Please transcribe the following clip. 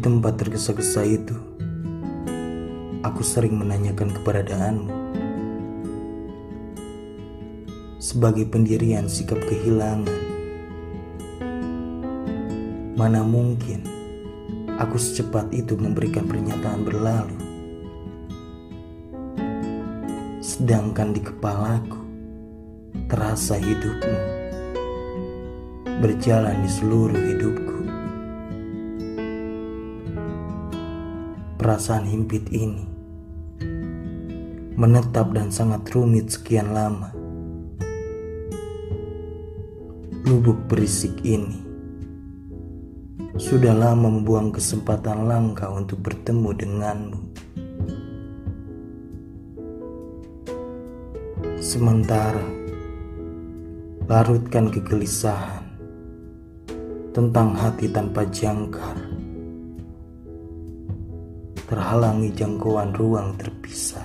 tempat tergesa-gesa itu, aku sering menanyakan keberadaanmu. Sebagai pendirian sikap kehilangan, mana mungkin aku secepat itu memberikan pernyataan berlalu. Sedangkan di kepalaku terasa hidupmu berjalan di seluruh hidupku. Perasaan himpit ini menetap dan sangat rumit sekian lama. Lubuk berisik ini sudah lama membuang kesempatan langka untuk bertemu denganmu. Sementara larutkan kegelisahan tentang hati tanpa jangkar terhalangi jangkauan ruang terpisah.